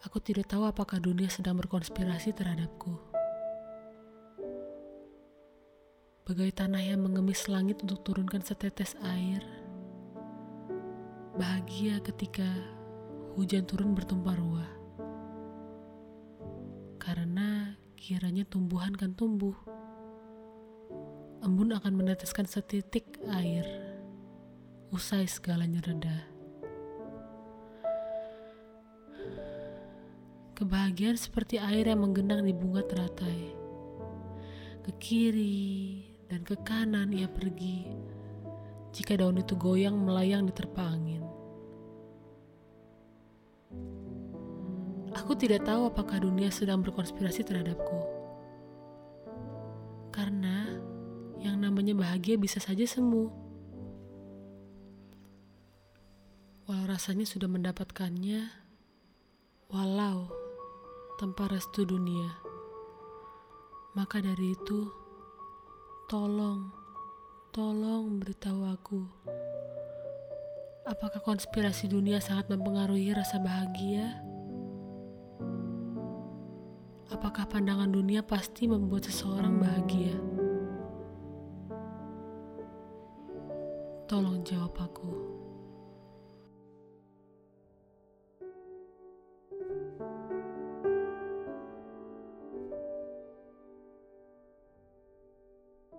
Aku tidak tahu apakah dunia sedang berkonspirasi terhadapku. Bagai tanah yang mengemis langit untuk turunkan setetes air. Bahagia ketika hujan turun bertumpah ruah. Karena kiranya tumbuhan kan tumbuh. Embun akan meneteskan setitik air. Usai segalanya reda. Kebahagiaan seperti air yang menggenang di bunga teratai. Ke kiri dan ke kanan ia pergi. Jika daun itu goyang melayang di terpa angin. Aku tidak tahu apakah dunia sedang berkonspirasi terhadapku. Karena yang namanya bahagia bisa saja semu. Walau rasanya sudah mendapatkannya, walau tanpa restu dunia. Maka dari itu, tolong, tolong beritahu aku. Apakah konspirasi dunia sangat mempengaruhi rasa bahagia? Apakah pandangan dunia pasti membuat seseorang bahagia? Tolong jawab aku.